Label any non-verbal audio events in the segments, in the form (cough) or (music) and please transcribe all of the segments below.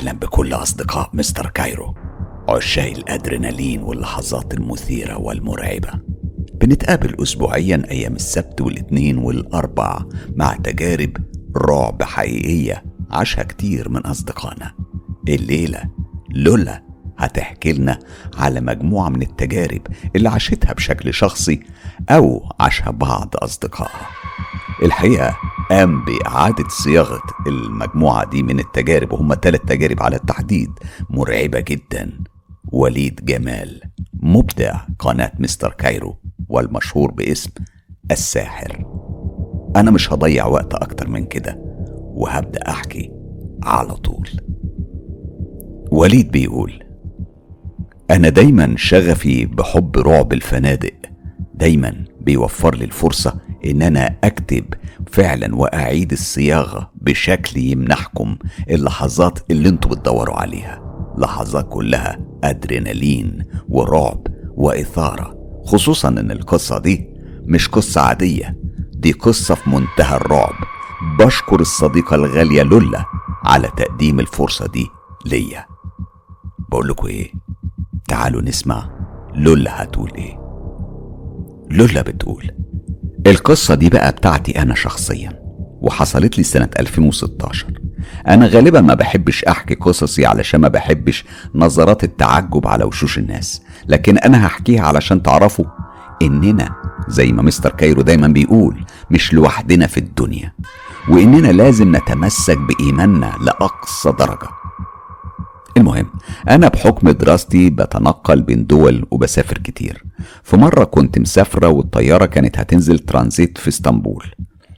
أهلا بكل أصدقاء مستر كايرو. عشاق الأدرينالين واللحظات المثيرة والمرعبة. بنتقابل أسبوعيا أيام السبت والاثنين والأربع مع تجارب رعب حقيقية عاشها كتير من أصدقائنا. الليلة لولا هتحكي لنا على مجموعة من التجارب اللي عاشتها بشكل شخصي أو عاشها بعض أصدقائها. الحقيقة قام بإعادة صياغة المجموعة دي من التجارب وهم ثلاث تجارب على التحديد مرعبة جدا. وليد جمال مبدع قناة مستر كايرو والمشهور باسم الساحر. أنا مش هضيع وقت أكتر من كده وهبدأ أحكي على طول. وليد بيقول أنا دايما شغفي بحب رعب الفنادق دايما بيوفر لي الفرصة إن أنا أكتب فعلا وأعيد الصياغة بشكل يمنحكم اللحظات اللي أنتوا بتدوروا عليها. لحظات كلها أدرينالين ورعب وإثارة. خصوصا إن القصة دي مش قصة عادية. دي قصة في منتهى الرعب. بشكر الصديقة الغالية لولا على تقديم الفرصة دي ليا. بقول لكم إيه؟ تعالوا نسمع لولا هتقول إيه. لولا بتقول. القصة دي بقى بتاعتي أنا شخصيا وحصلت لي سنة 2016 أنا غالبا ما بحبش أحكي قصصي علشان ما بحبش نظرات التعجب على وشوش الناس. لكن أنا هحكيها علشان تعرفوا إننا زي ما مستر كايرو دايما بيقول مش لوحدنا في الدنيا. وإننا لازم نتمسك بإيماننا لأقصى درجة. المهم أنا بحكم دراستي بتنقل بين دول وبسافر كتير. في مرة كنت مسافرة والطيارة كانت هتنزل ترانزيت في إسطنبول.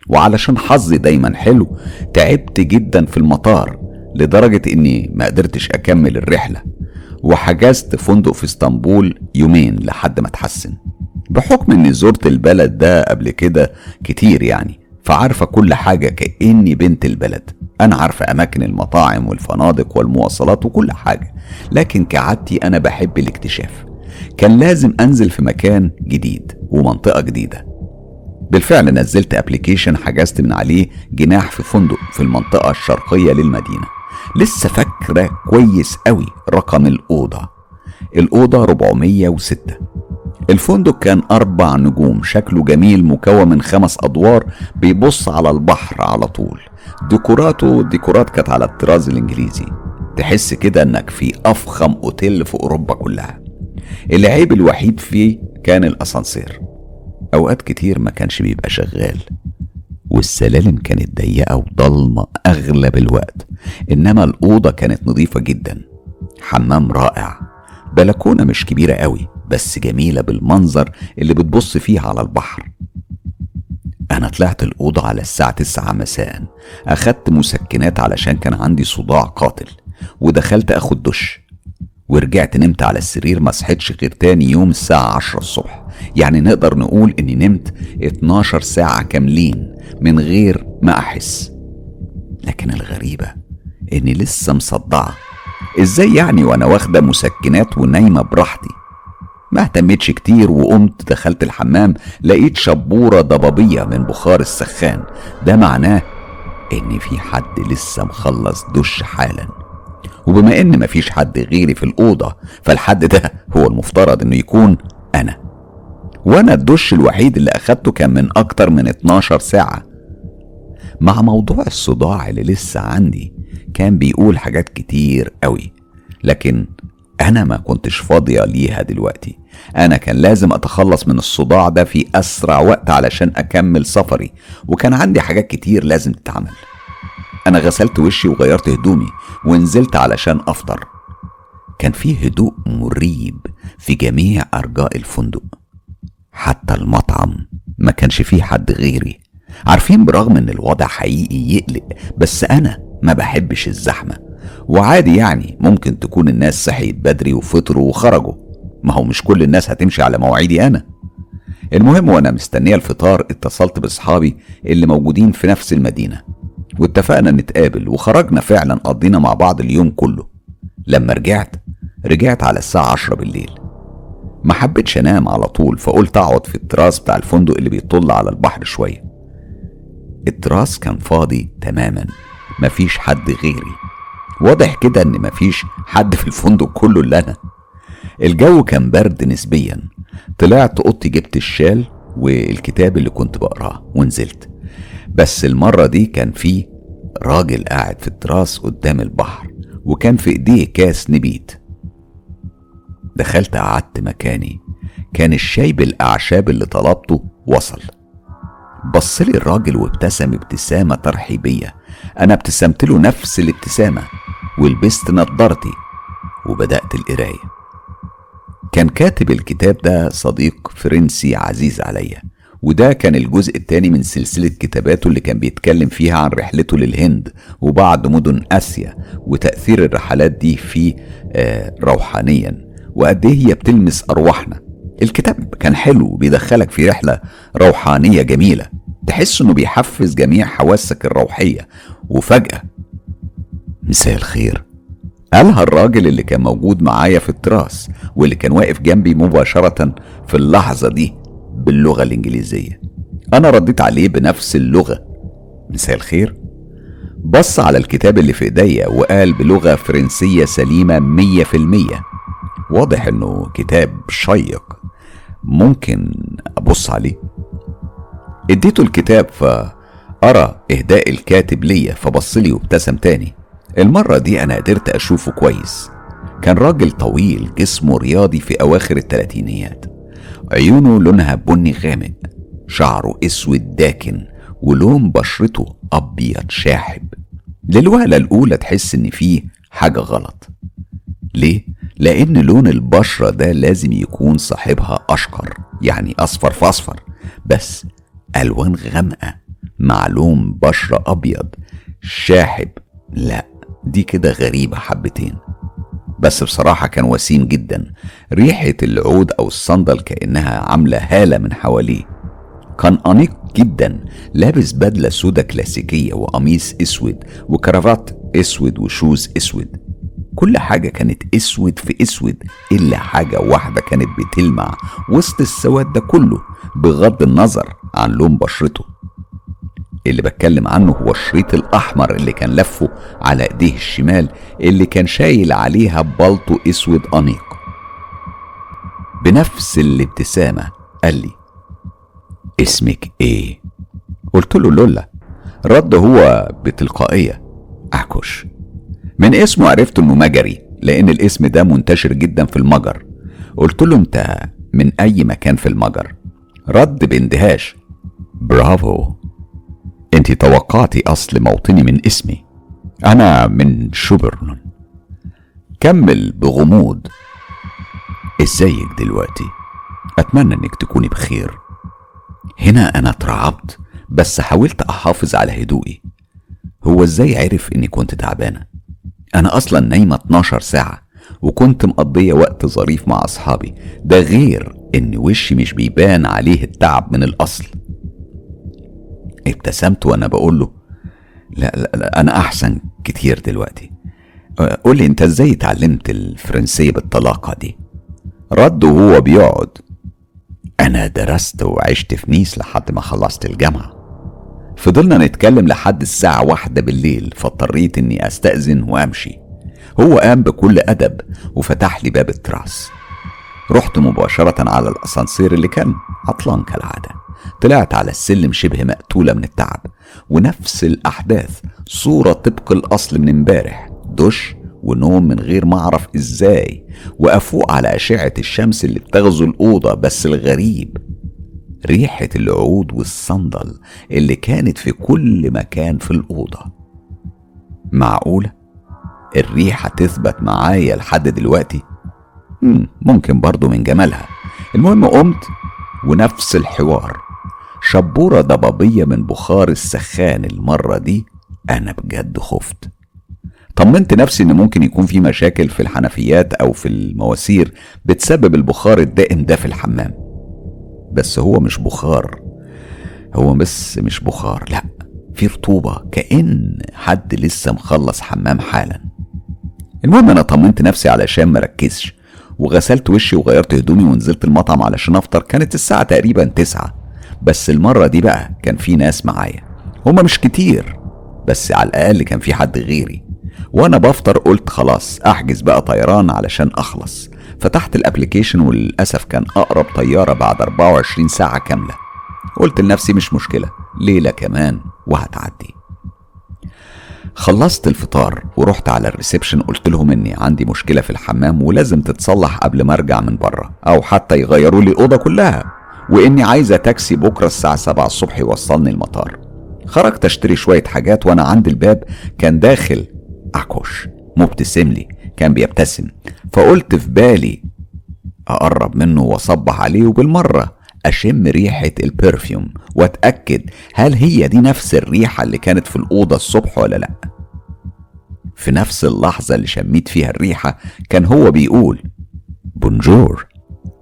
وعلشان حظي دايما حلو تعبت جدا في المطار لدرجة إني ما قدرتش أكمل الرحلة. وحجزت فندق في إسطنبول يومين لحد ما اتحسن. بحكم إني زرت البلد ده قبل كده كتير يعني فعارفة كل حاجة كأني بنت البلد. أنا عارفة أماكن المطاعم والفنادق والمواصلات وكل حاجة لكن كعادتي أنا بحب الاكتشاف. كان لازم أنزل في مكان جديد ومنطقة جديدة. بالفعل نزلت ابلكيشن حجزت من عليه جناح في فندق في المنطقة الشرقية للمدينة. لسه فاكرة كويس قوي رقم الأوضة. الأوضة 406 الفندق كان أربع نجوم شكله جميل مكون من خمس أدوار بيبص على البحر على طول. ديكوراته ديكورات كانت على الطراز الإنجليزي. تحس كده إنك في أفخم أوتيل في أوروبا كلها. العيب الوحيد فيه كان الأسانسير. أوقات كتير ما كانش بيبقى شغال. والسلالم كانت ضيقة وضلمة أغلب الوقت. إنما الأوضة كانت نظيفة جدا. حمام رائع. بلكونة مش كبيرة قوي بس جميلة بالمنظر اللي بتبص فيه على البحر. أنا طلعت الأوضة على الساعة تسعة مساء. أخدت مسكنات علشان كان عندي صداع قاتل. ودخلت أخد دش. ورجعت نمت على السرير ما صحيتش غير تاني يوم الساعة عشرة الصبح. يعني نقدر نقول إني نمت 12 ساعة كاملين من غير ما أحس. لكن الغريبة إني لسه مصدعة. إزاي يعني وأنا واخدة مسكنات ونايمة براحتي؟ ما اهتمتش كتير وقمت دخلت الحمام لقيت شبورة ضبابية من بخار السخان. ده معناه إن في حد لسه مخلص دش حالا. وبما إن مفيش حد غيري في الأوضة فالحد ده هو المفترض إنه يكون أنا. وأنا الدش الوحيد اللي أخدته كان من أكتر من 12 ساعة. مع موضوع الصداع اللي لسه عندي كان بيقول حاجات كتير قوي. لكن أنا ما كنتش فاضية ليها دلوقتي. أنا كان لازم أتخلص من الصداع ده في أسرع وقت علشان أكمل سفري وكان عندي حاجات كتير لازم تتعمل. أنا غسلت وشي وغيرت هدومي ونزلت علشان أفطر. كان فيه هدوء مريب في جميع أرجاء الفندق. حتى المطعم ما كانش فيه حد غيري. عارفين برغم إن الوضع حقيقي يقلق بس أنا ما بحبش الزحمة. وعادي يعني ممكن تكون الناس صحيت بدري وفطروا وخرجوا. ما هو مش كل الناس هتمشي على مواعيدي أنا. المهم وأنا مستنية الفطار اتصلت بأصحابي اللي موجودين في نفس المدينة. واتفقنا نتقابل وخرجنا فعلا قضينا مع بعض اليوم كله. لما رجعت رجعت على الساعة عشرة بالليل. ما حبيتش أنام على طول فقلت أقعد في التراس بتاع الفندق اللي بيطل على البحر شوية. التراس كان فاضي تماما مفيش حد غيري. واضح كده إن مفيش حد في الفندق كله إلا أنا. الجو كان برد نسبيا. طلعت أوضتي جبت الشال والكتاب اللي كنت بقراه ونزلت. بس المرة دي كان في راجل قاعد في التراس قدام البحر وكان في إيديه كاس نبيت. دخلت قعدت مكاني. كان الشاي بالأعشاب اللي طلبته وصل. بصلي الراجل وابتسم ابتسامة ترحيبية. أنا ابتسمت له نفس الابتسامة. ولبست نضارتي وبدأت القراية. كان كاتب الكتاب ده صديق فرنسي عزيز عليا وده كان الجزء الثاني من سلسلة كتاباته اللي كان بيتكلم فيها عن رحلته للهند وبعض مدن آسيا وتأثير الرحلات دي فيه آه روحانيا. وقد إيه هي بتلمس أرواحنا. الكتاب كان حلو وبيدخلك في رحلة روحانية جميلة تحس إنه بيحفز جميع حواسك الروحية. وفجأة مساء الخير. قالها الراجل اللي كان موجود معايا في التراس واللي كان واقف جنبي مباشرة في اللحظة دي باللغة الإنجليزية. أنا رديت عليه بنفس اللغة. مساء الخير. بص على الكتاب اللي في إيديا وقال بلغة فرنسية سليمة مية في المية. واضح إنه كتاب شيق. ممكن أبص عليه؟ إديته الكتاب فأرى إهداء الكاتب ليا فبصلي وابتسم تاني. المرة دي أنا قدرت أشوفه كويس. كان راجل طويل جسمه رياضي في أواخر التلاتينيات. عيونه لونها بني غامق شعره أسود داكن ولون بشرته أبيض شاحب. للوهلة الأولى تحس إن فيه حاجة غلط. ليه؟ لأن لون البشرة ده لازم يكون صاحبها أشقر يعني أصفر في أصفر. بس ألوان غامقة مع لون بشرة أبيض شاحب لا. دي كده غريبة حبتين. بس بصراحة كان وسيم جدا. ريحة العود أو الصندل كأنها عاملة هالة من حواليه. كان أنيق جدا. لابس بدلة سودة كلاسيكية وقميص أسود وكرافات أسود وشوز أسود. كل حاجة كانت أسود في أسود إلا حاجة واحدة كانت بتلمع وسط السواد ده كله بغض النظر عن لون بشرته. اللي بتكلم عنه هو الشريط الأحمر اللي كان لفه على إيديه الشمال اللي كان شايل عليها بلطو أسود أنيق. بنفس الابتسامة قال لي اسمك إيه؟ قلت له لولا. رد هو بتلقائية أعكش من اسمه عرفت إنه مجري لأن الاسم ده منتشر جدا في المجر. قلت له أنت من أي مكان في المجر؟ رد باندهاش برافو. انت توقعتي اصل موطني من اسمي. أنا من شوبرن كمل بغموض. ازيك دلوقتي؟ اتمنى انك تكوني بخير. هنا أنا اترعبت بس حاولت احافظ على هدوئي. هو إزاي عرف اني كنت تعبانة؟ أنا أصلا نايمة 12 ساعة وكنت مقضية وقت ظريف مع اصحابي. ده غير ان وشي مش بيبان عليه التعب من الاصل. ابتسمت وأنا بقول له لا, لا, لا أنا احسن كتير دلوقتي. قول لي انت إزاي اتعلمت الفرنسية بالطلاقة دي؟ رد وهو بيقعد أنا درست وعشت في نيس لحد ما خلصت الجامعة. فضلنا نتكلم لحد الساعة واحدة بالليل فاضطريت اني استأذن وامشي. هو قام بكل أدب وفتح لي باب التراس. رحت مباشرة على الأسانسير اللي كان عطلان كالعادة. طلعت على السلم شبه مقتولة من التعب ونفس الأحداث صورة طبق الأصل من امبارح دش ونوم من غير ما أعرف إزاي وأفوق على أشعة الشمس اللي بتغزو الأوضة بس الغريب ريحة العود والصندل اللي كانت في كل مكان في الأوضة معقولة؟ الريحة تثبت معايا لحد دلوقتي؟ ممكن برضو من جمالها المهم قمت ونفس الحوار شبورة ضبابية من بخار السخان المرة دي أنا بجد خفت. طمنت نفسي إن ممكن يكون في مشاكل في الحنفيات أو في المواسير بتسبب البخار الدائم ده في الحمام. بس هو مش بخار. هو بس مش بخار لأ في رطوبة كأن حد لسه مخلص حمام حالا. المهم أنا طمنت نفسي علشان مركزش وغسلت وشي وغيرت هدومي ونزلت المطعم علشان أفطر. كانت الساعة تقريبا تسعة. بس المرة دي بقى كان في ناس معايا. هما مش كتير بس على الأقل كان في حد غيري. وأنا بفطر قلت خلاص أحجز بقى طيران علشان أخلص. فتحت ال application وللأسف كان أقرب طيارة بعد 24 ساعة كاملة. قلت لنفسي مش مشكلة ليلة كمان وهتعدي. خلصت الفطار ورحت على ال reception قلت لهم إني عندي مشكلة في الحمام ولازم تتصلح قبل ما أرجع من بره أو حتى يغيروا لي الاوضه كلها. وإني عايزة تاكسي بكرة الساعة 7 الصبح يوصلني المطار. خرجت أشتري شوية حاجات وأنا عند الباب كان داخل عكوش مبتسم لي كان بيبتسم. فقلت في بالي أقرب منه وأصبح عليه وبالمرة أشم ريحة البرفيوم وأتأكد هل هي دي نفس الريحة اللي كانت في الأوضة الصبح ولا لأ. في نفس اللحظة اللي شميت فيها الريحة كان هو بيقول bonjour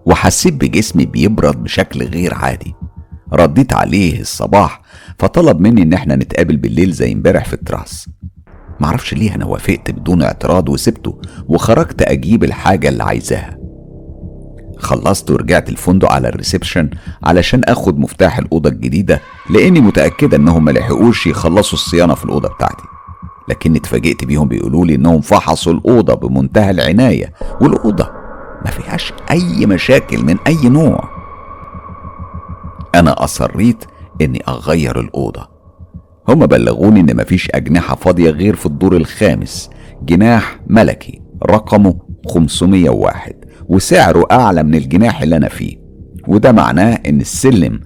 وحسيت بجسمي بيبرد بشكل غير عادي. رديت عليه الصباح فطلب مني إن إحنا نتقابل بالليل زي امبارح في ال terrace. معرفش ليه أنا وافقت بدون اعتراض وسبته وخرجت أجيب الحاجة اللي عايزاها. خلصت ورجعت الفندق على ال reception علشان آخد مفتاح الأوضة الجديدة لأني متاكده إنهم ملحقوش يخلصوا الصيانة في الأوضة بتاعتي. لكني اتفاجئت بيهم بيقولوا لي إنهم فحصوا الأوضة بمنتهى العناية والأوضة ما فيهاش أي مشاكل من أي نوع. أنا أصريت إني أغير الأوضة. هما بلغوني إن مفيش أجنحة فاضية غير في الدور الخامس. جناح ملكي رقمه 501 وسعره أعلى من الجناح اللي أنا فيه. وده معناه إن السلم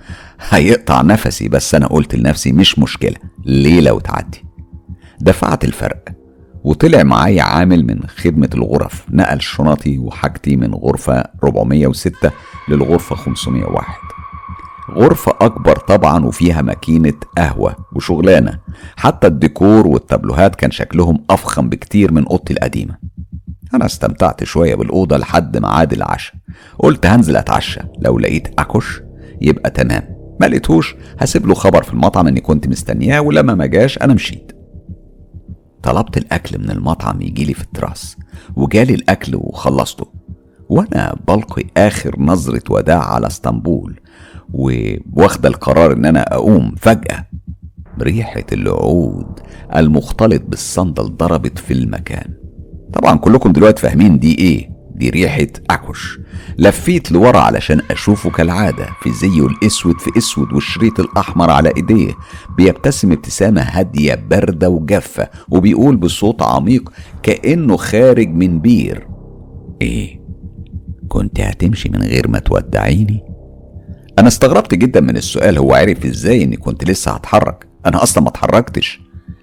هيقطع نفسي بس أنا قلت لنفسي مش مشكلة ليلة وتعدي دفعت الفرق. وطلع معايا عامل من خدمة الغرف نقل شنطي وحاجتي من غرفة 406 للغرفة 501 غرفة أكبر طبعا وفيها ماكينة قهوة وشغلانة. حتى الديكور والتابلوهات كان شكلهم أفخم بكتير من أوضتي القديمة. أنا استمتعت شوية بالأوضة لحد ميعاد العشاء. قلت هنزل أتعشى. لو لقيت أكش يبقى تمام. ما لقيتهوش هسيب له خبر في المطعم إني كنت مستنياه ولما ما جاش أنا مشيت. طلبت الأكل من المطعم يجيلي في التراس وجالي الأكل وخلصته. وأنا بلقي آخر نظرة وداع على إسطنبول وواخدة القرار إن أنا أقوم فجأة. ريحة العود المختلط بالصندل ضربت في المكان. طبعا كلكم دلوقتي فاهمين دي إيه. دي ريحة أكوش. لفيت لورا علشان أشوفه كالعادة في زيه الأسود في أسود والشريط الأحمر على إيديه. بيبتسم ابتسامة هادية باردة وجافة وبيقول بصوت عميق كأنه خارج من بير. إيه؟ كنت هتمشي من غير ما تودعيني؟ أنا استغربت جدا من السؤال هو عرف إزاي إني كنت لسه هتحرك؟ أنا أصلا ما اتحركتش.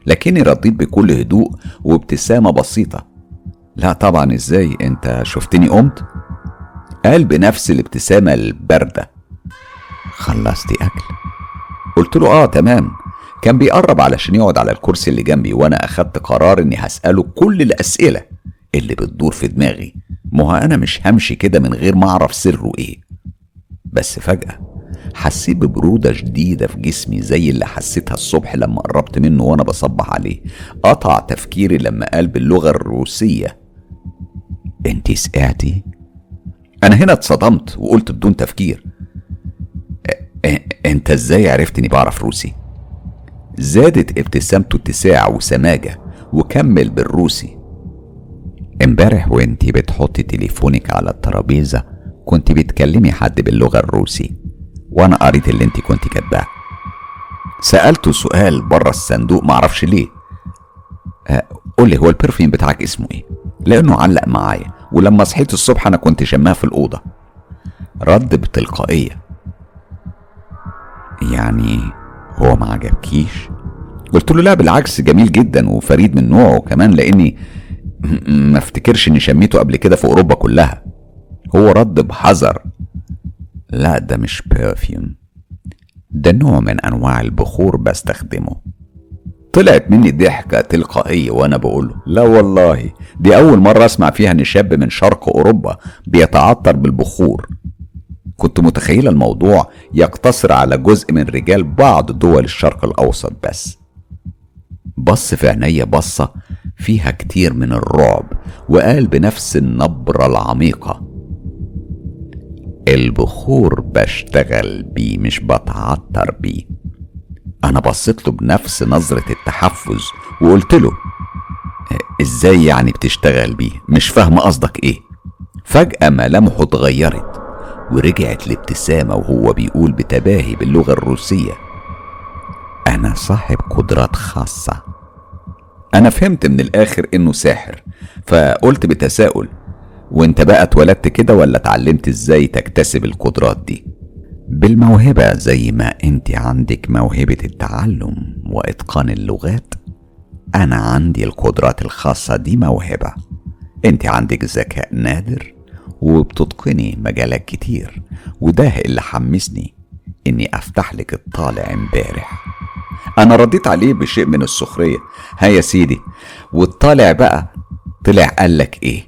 لكني رديت بكل هدوء وابتسامة بسيطة. لا طبعا إزاي؟ أنت شفتني قمت؟ قال بنفس الابتسامة الباردة. خلصتي أكل. قلت له آه تمام. كان بيقرب علشان يقعد على الكرسي اللي جنبي وأنا أخدت قرار إني هسأله كل الأسئلة اللي بتدور في دماغي. ما أنا مش همشي كده من غير ما أعرف سره إيه. بس فجأة حسيت ببرودة شديدة في جسمي زي اللي حسيتها الصبح لما قربت منه وأنا بصبح عليه. قطع تفكيري لما قال باللغة الروسية. انت سقعتي أنا هنا اتصدمت وقلت بدون تفكير. أنت إزاي عرفت اني بعرف روسي؟ زادت ابتسامته اتساع وسماجة وكمل بالروسي. امبارح وانتي بتحطي تليفونك على الترابيزة كنت بتكلمي حد باللغة الروسي وأنا قريت اللي انت كنت كاتباه. سألته سؤال بره الصندوق معرفش ليه. قولي هو البرفيوم بتاعك اسمه إيه؟ لأنه علق معايا ولما صحيت الصبح أنا كنت شماه في الأوضة. رد بتلقائية. يعني هو ما عجبكيش؟ قلت له لا بالعكس جميل جدا وفريد من نوعه كمان لأني ما افتكرش إني شميته قبل كده في أوروبا كلها. هو رد بحذر. لا ده مش برفيوم ده نوع من أنواع البخور بستخدمه. طلعت مني ضحكة تلقائية وأنا بقوله لا والله دي أول مرة أسمع فيها إن شاب من شرق أوروبا بيتعطر بالبخور. كنت متخيلة الموضوع يقتصر على جزء من رجال بعض دول الشرق الأوسط بس. بص في عينيا بصة فيها كتير من الرعب وقال بنفس النبرة العميقة البخور بشتغل بيه مش بتعطر بيه. أنا بصيت له بنفس نظرة التحفز وقلت له إزاي يعني بتشتغل بيه؟ مش فاهم قصدك إيه. فجأة ملامحه اتغيرت ورجعت لابتسامة وهو بيقول بتباهي باللغة الروسية أنا صاحب قدرات خاصة. أنا فهمت من الآخر إنه ساحر فقلت بتساؤل وأنت بقى اتولدت كده ولا اتعلمت إزاي تكتسب القدرات دي؟ بالموهبة زي ما أنت عندك موهبة التعلم وإتقان اللغات. أنا عندي القدرات الخاصة دي موهبة. أنت عندك ذكاء نادر وبتتقني مجالات كتير وده اللي حمسني إني أفتح لك الطالع امبارح. أنا رديت عليه بشيء من السخرية. ها يا سيدي والطالع بقى طلع قالك إيه؟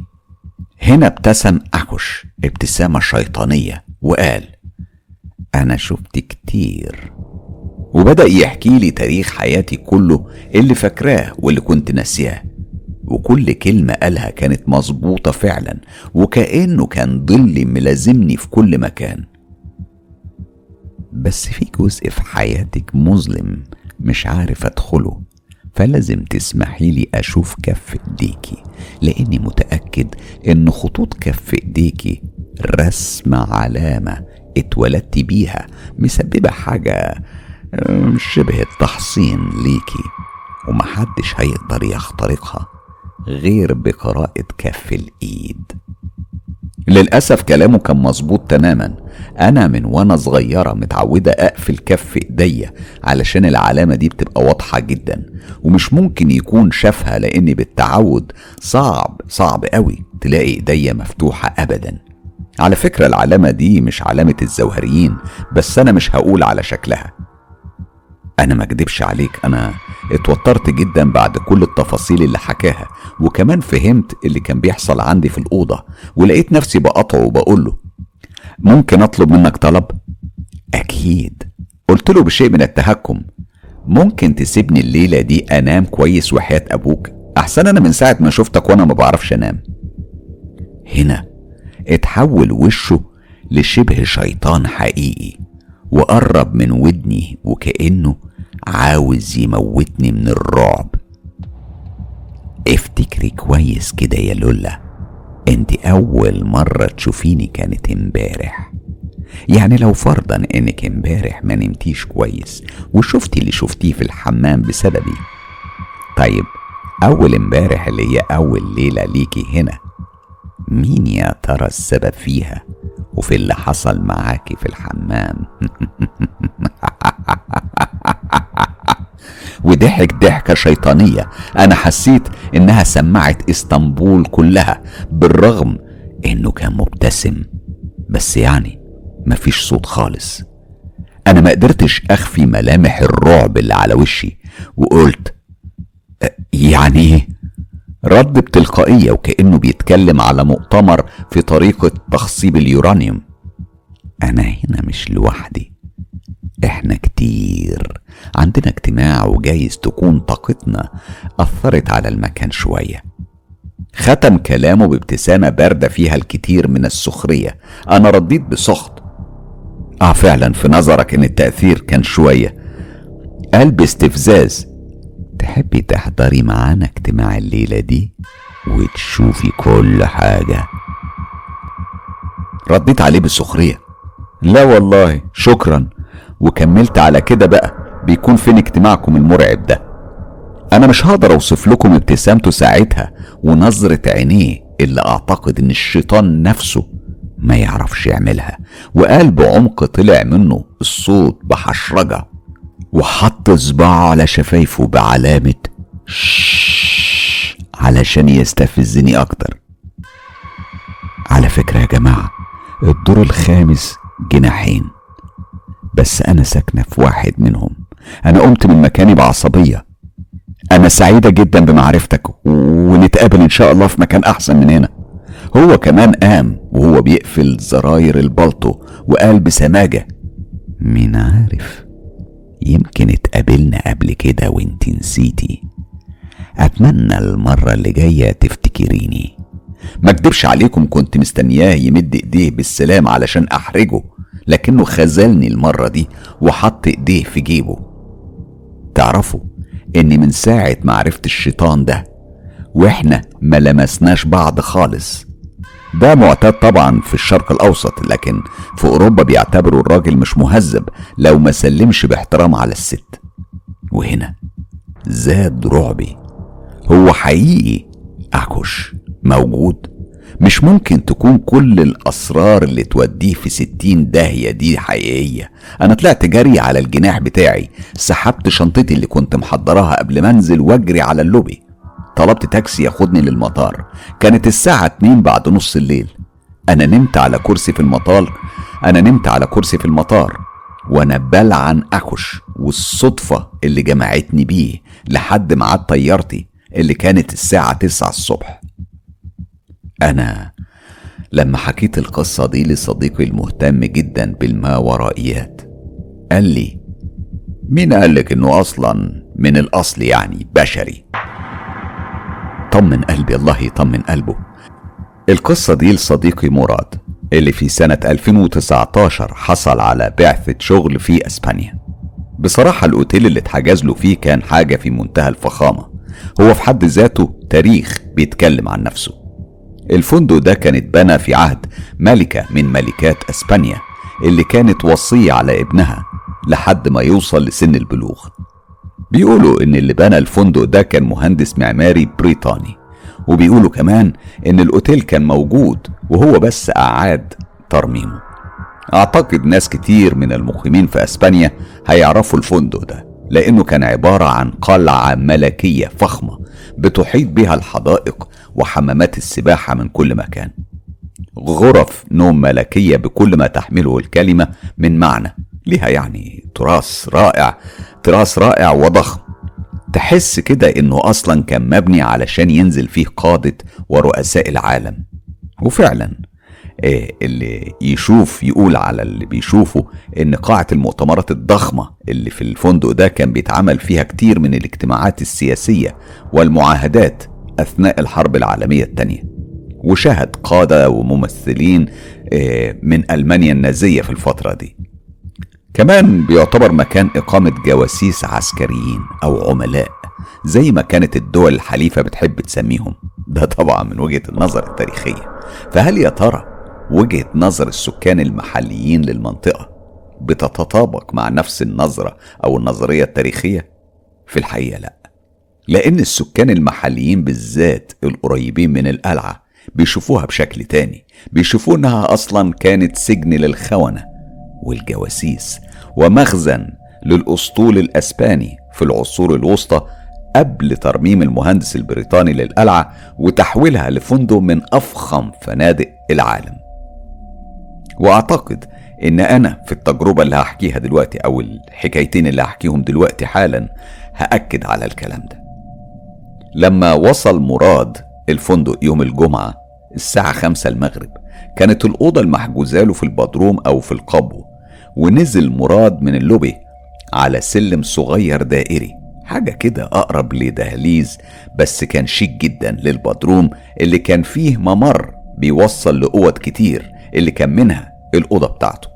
هنا ابتسم أكش ابتسامة شيطانية وقال أنا شفت كتير. وبدأ يحكي لي تاريخ حياتي كله اللي فاكراه واللي كنت ناسياه. وكل كلمة قالها كانت مظبوطة فعلا وكأنه كان ظل ملازمني في كل مكان. بس في جزء في حياتك مظلم مش عارف أدخله فلازم تسمحي لي أشوف كف إيديكي لأني متأكد إن خطوط كف إيديكي رسم علامة اتولدت بيها مسببة حاجة شبه التحصين ليكي. ومحدش هيقدر يخترقها غير بقراءة كف الإيد. للأسف كلامه كان مظبوط تماما. أنا من وأنا صغيرة متعودة أقفل كف إيديا علشان العلامة دي بتبقى واضحة جدا. ومش ممكن يكون شافها لأن بالتعود صعب صعب قوي تلاقي إيديا مفتوحة أبدا. على فكرة العلامة دي مش علامة الزوهريين بس أنا مش هقول على شكلها. أنا ما أكدبش عليك أنا اتوترت جدا بعد كل التفاصيل اللي حكاها وكمان فهمت اللي كان بيحصل عندي في الأوضة ولقيت نفسي بقطعه وبقول له ممكن أطلب منك طلب؟ أكيد. قلت له بشيء من التهكم ممكن تسيبني الليلة دي أنام كويس وحياة أبوك؟ أحسن أنا من ساعة ما شفتك وأنا ما بعرفش أنام. هنا اتحول وشه لشبه شيطان حقيقي وقرب من ودني وكأنه عاوز يموتني من الرعب. افتكري كويس كده يا لولا انت أول مرة تشوفيني كانت امبارح. يعني لو فرضا إنك امبارح ما نمتيش كويس وشفتي اللي شفتيه في الحمام بسببي. طيب أول امبارح اللي هي أول ليلة ليكي هنا مين يا ترى السبب فيها؟ وفي اللي حصل معاكي في الحمام. (laughs) وضحك ضحكة شيطانية. أنا حسيت إنها سمعت إسطنبول كلها بالرغم إنه كان مبتسم. بس يعني مفيش صوت خالص. أنا ما قدرتش أخفي ملامح الرعب اللي على وشي وقلت؟ رد بتلقائية وكأنه بيتكلم على مؤتمر في طريقة تخصيب اليورانيوم. أنا هنا مش لوحدي. إحنا كتير. عندنا اجتماع وجايز تكون طاقتنا أثرت على المكان شوية. ختم كلامه بابتسامة باردة فيها الكثير من السخرية. أنا رديت بسخط. آه فعلا في نظرك إن التأثير كان شوية. قال باستفزاز. تحبي تحضري معانا اجتماع الليلة دي وتشوفي كل حاجة؟ رديت عليه بالسخرية لا والله شكرا. وكملت على كده بقى بيكون فين اجتماعكم المرعب ده؟ أنا مش هقدر أوصف لكم ابتسامته ساعتها ونظرة عينيه اللي أعتقد إن الشيطان نفسه ما يعرفش يعملها. وقال بعمق طلع منه الصوت بحشرجة. وحط صباعه على شفايفه بعلامة شش علشان يستفزني أكتر. على فكرة يا جماعة الدور الخامس جناحين. بس أنا ساكنة في واحد منهم. أنا قمت من مكاني بعصبية. أنا سعيدة جدا بمعرفتك ونتقابل إن شاء الله في مكان أحسن من هنا. هو كمان قام وهو بيقفل زراير البلطو وقال بسماجة مين عارف؟ يمكن اتقابلنا قبل كده وانت نسيتي. أتمنى المرة اللي جاية تفتكريني. ما اكدبش عليكم كنت مستنياه يمد إيديه بالسلام علشان أحرجه لكنه خذلني المرة دي وحط إيديه في جيبه. تعرفوا اني من ساعة ما عرفت الشيطان ده وإحنا ما لمسناش بعض خالص. ده معتاد طبعا في الشرق الأوسط لكن في أوروبا بيعتبروا الراجل مش مهذب لو ما سلمش باحترام على الست. وهنا زاد رعبي. هو حقيقي؟ أعكش. موجود. مش ممكن تكون كل الأسرار اللي توديه في ستين داهية دي حقيقية. أنا طلعت جري على الجناح بتاعي. سحبت شنطتي اللي كنت محضراها قبل ما أنزل وأجري على اللوبي. طلبت تاكسي ياخدني للمطار. كانت الساعة اتنين بعد نص الليل. أنا نمت على كرسي في المطار. أنا نمت على كرسي في المطار. وأنا بلعن أكش والصدفة اللي جمعتني بيه لحد ميعاد طيارتي اللي كانت الساعة تسعة الصبح. أنا لما حكيت القصة دي لصديقي المهتم جدا بالماورائيات قال لي مين قالك إنه أصلا من الأصل يعني بشري؟ طمن قلبي الله يطمن قلبه. القصة دي لصديقي مراد اللي في سنة 2019 حصل على بعثة شغل في أسبانيا. بصراحة الأوتيل اللي اتحجز له فيه كان حاجة في منتهى الفخامة. هو في حد ذاته تاريخ بيتكلم عن نفسه. الفندق ده كان اتبنى في عهد ملكة من ملكات أسبانيا اللي كانت وصية على ابنها لحد ما يوصل لسن البلوغ. بيقولوا إن اللي بنى الفندق ده كان مهندس معماري بريطاني وبيقولوا كمان إن الأوتيل كان موجود وهو بس أعاد ترميمه. أعتقد ناس كتير من المقيمين في أسبانيا هيعرفوا الفندق ده لأنه كان عبارة عن قلعة ملكية فخمة بتحيط بها الحدائق وحمامات السباحة من كل مكان. غرف نوم ملكية بكل ما تحمله الكلمة من معنى. ليها يعني تراث رائع تراث رائع وضخم. تحس كده إنه أصلا كان مبني علشان ينزل فيه قادة ورؤساء العالم. وفعلا إيه اللي يشوف يقول على اللي بيشوفه إن قاعة المؤتمرات الضخمة اللي في الفندق ده كان بيتعمل فيها كتير من الاجتماعات السياسية والمعاهدات أثناء الحرب العالمية الثانية وشاهد قادة وممثلين إيه من ألمانيا النازية في الفترة دي. كمان بيعتبر مكان إقامة جواسيس عسكريين أو عملاء زي ما كانت الدول الحليفة بتحب تسميهم. ده طبعا من وجهة النظر التاريخية. فهل يا ترى وجهة نظر السكان المحليين للمنطقة بتتطابق مع نفس النظرة أو النظرية التاريخية؟ في الحقيقة لأ. لأن السكان المحليين بالذات القريبين من القلعة بيشوفوها بشكل تاني بيشوفوا إنها أصلا كانت سجن للخونة. والجواسيس ومخزن للأسطول الأسباني في العصور الوسطى قبل ترميم المهندس البريطاني للقلعة وتحويلها لفندق من أفخم فنادق العالم. وأعتقد إن أنا في التجربة اللي هحكيها دلوقتي أو الحكايتين اللي هحكيهم دلوقتي حالا هأكد على الكلام ده. لما وصل مراد الفندق يوم الجمعة الساعة خمسة المغرب كانت الأوضة المحجوزة له في البدروم أو في القبو. ونزل مراد من اللوبي على سلم صغير دائري. حاجة كده أقرب لدهليز بس كان شيك جدا للبدروم اللي كان فيه ممر بيوصل لأوض كتير اللي كان منها الأوضة بتاعته.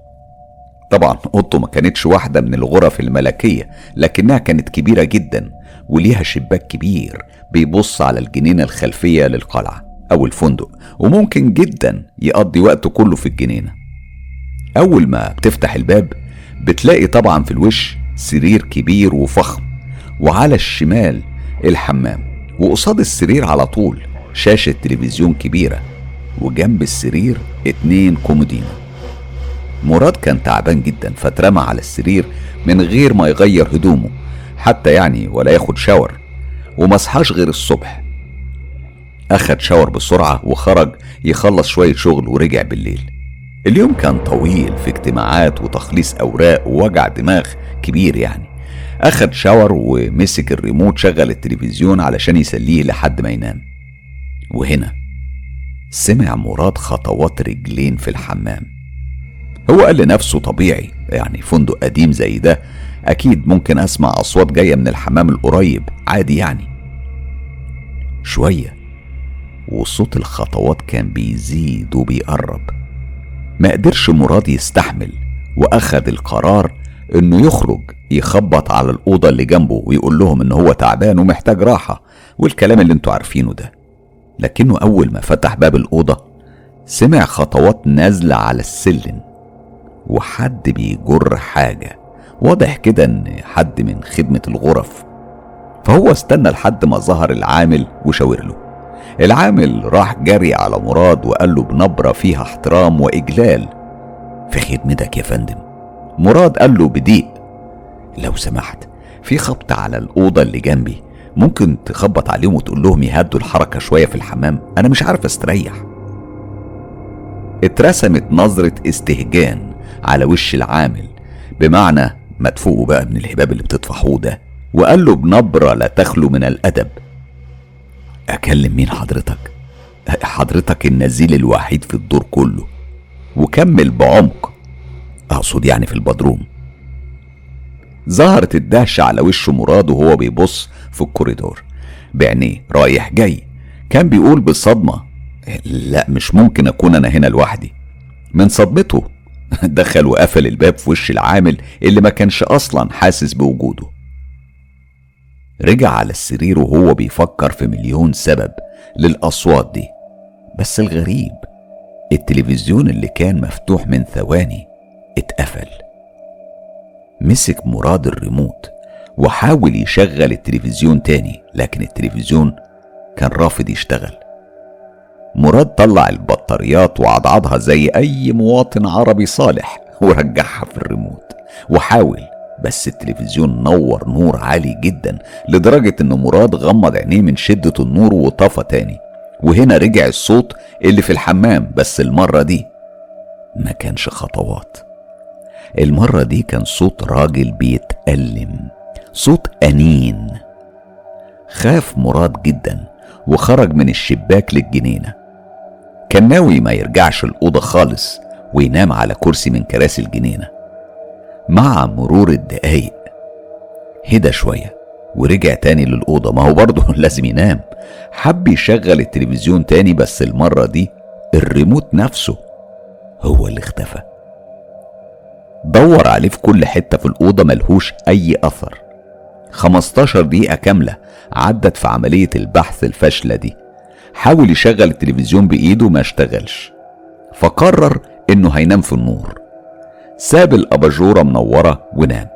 طبعا أوضته ما كانتش واحدة من الغرف الملكية لكنها كانت كبيرة جدا وليها شباك كبير بيبص على الجنينة الخلفية للقلعة أو الفندق وممكن جدا يقضي وقته كله في الجنينة. أول ما بتفتح الباب بتلاقي طبعا في الوش سرير كبير وفخم وعلى الشمال الحمام وقصاد السرير على طول شاشة تلفزيون كبيرة وجنب السرير اتنين كومودينو. مراد كان تعبان جدا فاترمى على السرير من غير ما يغير هدومه حتى يعني ولا ياخد شاور ومصحاش غير الصبح. أخد شاور بسرعة وخرج يخلص شوية شغل ورجع بالليل. اليوم كان طويل في اجتماعات وتخليص أوراق ووجع دماغ كبير يعني. أخد شاور ومسك الريموت شغل التلفزيون علشان يسليه لحد ما ينام. وهنا سمع مراد خطوات رجلين في الحمام. هو قال لنفسه طبيعي يعني فندق قديم زي ده أكيد ممكن أسمع أصوات جاية من الحمام القريب عادي يعني. شوية وصوت الخطوات كان بيزيد وبيقرب. ما قدرش مراد يستحمل وأخد القرار إنه يخرج يخبط على الأوضة اللي جنبه ويقول لهم إن هو تعبان ومحتاج راحة والكلام اللي أنتوا عارفينه ده. لكنه أول ما فتح باب الأوضة سمع خطوات نازلة على السلم وحد بيجر حاجة. واضح كده إن حد من خدمة الغرف. فهو استنى لحد ما ظهر العامل وشاور له. العامل راح جري على مراد وقال له بنبرة فيها احترام وإجلال. في خدمتك يا فندم. مراد قال له بضيق. لو سمحت في خبط على الأوضة اللي جنبي. ممكن تخبط عليهم وتقول لهم يهدوا الحركة شوية في الحمام. أنا مش عارف أستريح. اترسمت نظرة استهجان على وش العامل بمعنى ما تفوقوا بقى من الهباب اللي بتطفحوه ده وقال له بنبرة لا تخلو من الأدب. أكلم مين حضرتك؟ حضرتك النزيل الوحيد في الدور كله. وكمل بعمق. أقصد يعني في البدروم. ظهرت الدهشة على وش مراد وهو بيبص في الكوريدور. بعينيه رايح جاي. كان بيقول بصدمة لا مش ممكن أكون أنا هنا لوحدي. من صدمته (laughs) دخل وقفل الباب في وش العامل اللي ما كانش أصلا حاسس بوجوده. رجع على السرير وهو بيفكر في مليون سبب للأصوات دي. بس الغريب التلفزيون اللي كان مفتوح من ثواني اتقفل. مسك مراد الريموت وحاول يشغل التلفزيون تاني لكن التلفزيون كان رافض يشتغل. مراد طلع البطاريات وعضعضها زي أي مواطن عربي صالح ورجعها في الريموت وحاول بس التلفزيون نور نور عالي جدا لدرجة إن مراد غمض عينيه من شدة النور وطفى تاني. وهنا رجع الصوت اللي في الحمام بس المرة دي ما كانش خطوات. المرة دي كان صوت راجل بيتألم صوت أنين. خاف مراد جدا وخرج من الشباك للجنينة. كان ناوي ما يرجعش الأوضة خالص وينام على كرسي من كراسي الجنينة. مع مرور الدقايق. هدى شوية ورجع تاني للأوضة. ما هو برضه (laughs) لازم ينام. حب يشغل التلفزيون تاني بس المرة دي الريموت نفسه هو اللي اختفى. دور عليه في كل حتة في الأوضة ملهوش أي أثر. 15 دقيقة كاملة عدت في عملية البحث الفاشلة دي. حاول يشغل التلفزيون بإيده ما اشتغلش. فقرر إنه هينام في النور. ساب الأباجورة منورة ونام.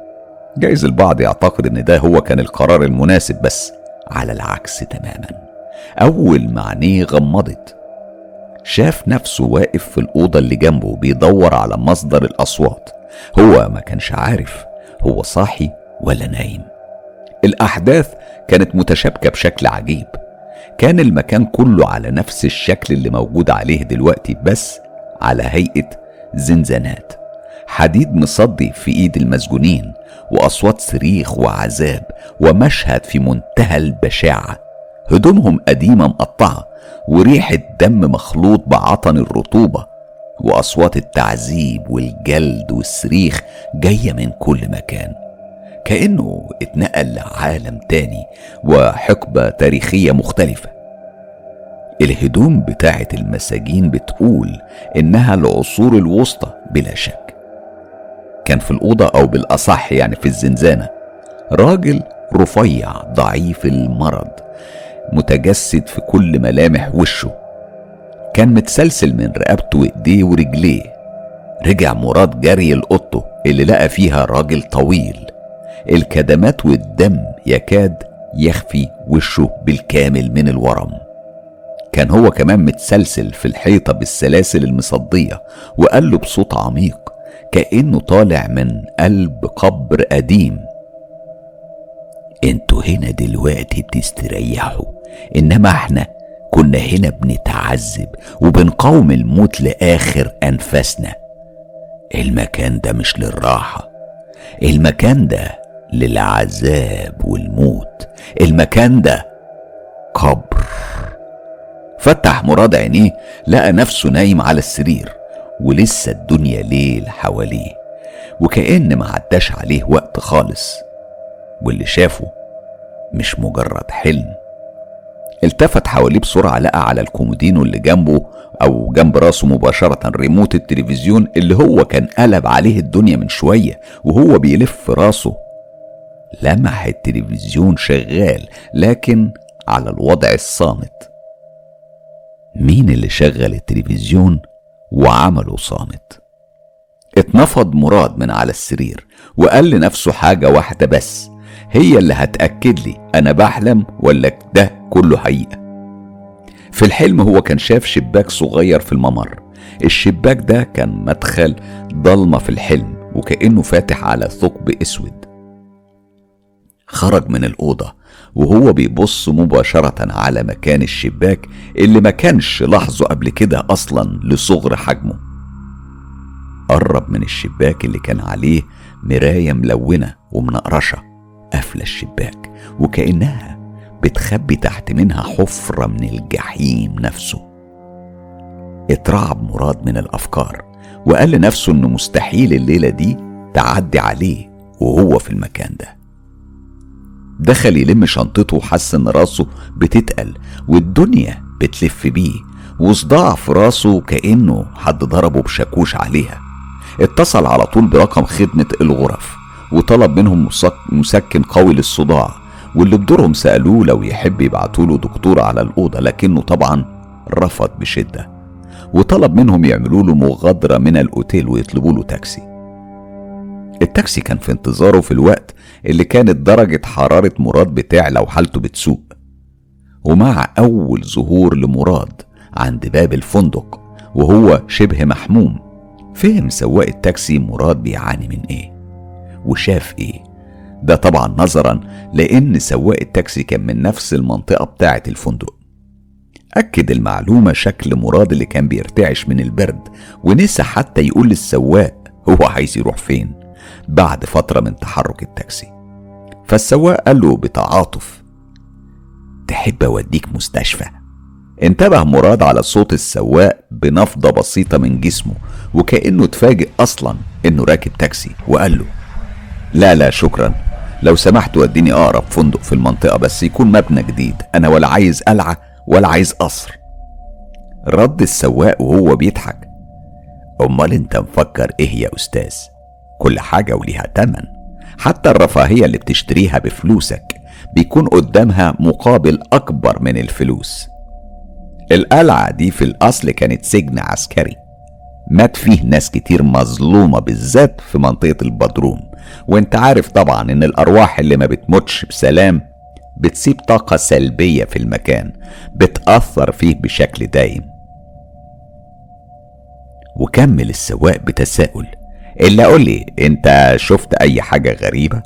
جايز البعض يعتقد إن ده هو كان القرار المناسب بس على العكس تماما. أول ما عينيه غمضت شاف نفسه واقف في الأوضة اللي جنبه بيدور على مصدر الأصوات. هو ما كانش عارف هو صاحي ولا نايم. الأحداث كانت متشابكة بشكل عجيب. كان المكان كله على نفس الشكل اللي موجود عليه دلوقتي بس على هيئة زنزانات. حديد مصدي في إيد المسجونين وأصوات صريخ وعذاب ومشهد في منتهى البشاعة. هدومهم قديمة مقطعة وريحة دم مخلوط بعطن الرطوبة وأصوات التعذيب والجلد والصريخ جاية من كل مكان. كأنه اتنقل لعالم تاني وحقبة تاريخية مختلفة. الهدوم بتاعة المساجين بتقول إنها العصور الوسطى بلا شك. كان في الأوضة أو بالأصح يعني في الزنزانة. راجل رفيع ضعيف المرض متجسد في كل ملامح وشه. كان متسلسل من رقبته وإيديه ورجليه. رجع مراد جري لأوضته اللي لقى فيها راجل طويل. الكدمات والدم يكاد يخفي وشه بالكامل من الورم. كان هو كمان متسلسل في الحيطة بالسلاسل المصدية وقال له بصوت عميق كأنه طالع من قلب قبر قديم. أنتوا هنا دلوقتي بتستريحوا انما إحنا كنا هنا بنتعذب وبنقاوم الموت لآخر أنفاسنا. المكان ده مش للراحة المكان ده للعذاب والموت المكان ده قبر. فتح مراد عينيه لقى نفسه نايم على السرير. ولسه الدنيا ليل حواليه وكأن ما عداش عليه وقت خالص. واللي شافه مش مجرد حلم. التفت حواليه بسرعة لقى على الكومودينو اللي جنبه أو جنب راسه مباشرة ريموت التلفزيون اللي هو كان قلب عليه الدنيا من شوية وهو بيلف راسه. لمح التلفزيون شغال لكن على الوضع الصامت. مين اللي شغل التلفزيون؟ وعمله صامت. اتنفض مراد من على السرير وقال لنفسه حاجة واحدة بس هي اللي هتأكد لي أنا بحلم ولا ده كله حقيقة. في الحلم هو كان شاف شباك صغير في الممر. الشباك ده كان مدخل ضلمة في الحلم وكأنه فاتح على ثقب أسود. خرج من الأوضة وهو بيبص مباشرة على مكان الشباك اللي ما كانش لاحظه قبل كده أصلا لصغر حجمه. قرب من الشباك اللي كان عليه مراية ملونة ومنقرشة قافلة الشباك وكأنها بتخبي تحت منها حفرة من الجحيم نفسه. اترعب مراد من الأفكار وقال لنفسه إنه مستحيل الليلة دي تعدي عليه وهو في المكان ده. دخل يلم شنطته وحس ان راسه بتتقل والدنيا بتلف بيه وصداع في راسه كأنه حد ضربه بشاكوش عليها. اتصل على طول برقم خدمة الغرف وطلب منهم مسكن قوي للصداع واللي بدورهم سألوه لو يحب يبعتوله دكتور على الأوضة لكنه طبعا رفض بشدة. وطلب منهم يعملوا له مغادرة من الأوتيل ويطلبوا له تاكسي. التاكسي كان في انتظاره في الوقت اللي كانت درجة حرارة مراد بتعلى وحالته بتسوء ومع أول ظهور لمراد عند باب الفندق وهو شبه محموم فهم سواق التاكسي مراد بيعاني من إيه؟ وشاف إيه؟ ده طبعا نظرا لأن سواق التاكسي كان من نفس المنطقة بتاعة الفندق. أكد المعلومة شكل مراد اللي كان بيرتعش من البرد ونسى حتى يقول للسواق هو عايز يروح فين. بعد فترة من تحرك التاكسي. فالسواق قال له بتعاطف تحب أوديك مستشفى؟ انتبه مراد على صوت السواق بنفضة بسيطة من جسمه وكأنه اتفاجئ أصلا إنه راكب تاكسي وقال له لا لا شكرا. لو سمحت وديني أقرب فندق في المنطقة بس يكون مبنى جديد. أنا ولا عايز قلعة ولا عايز قصر. رد السواق وهو بيضحك أمال أنت مفكر إيه يا أستاذ؟ كل حاجة وليها تمن. حتى الرفاهية اللي بتشتريها بفلوسك بيكون قدامها مقابل أكبر من الفلوس. القلعة دي في الأصل كانت سجن عسكري. مات فيه ناس كتير مظلومة بالذات في منطقة البدروم. وانت عارف طبعا إن الأرواح اللي ما بتموتش بسلام بتسيب طاقة سلبية في المكان بتأثر فيه بشكل دايم وكمل السواق بتساؤل. إلا قولي أنت شفت أي حاجة غريبة؟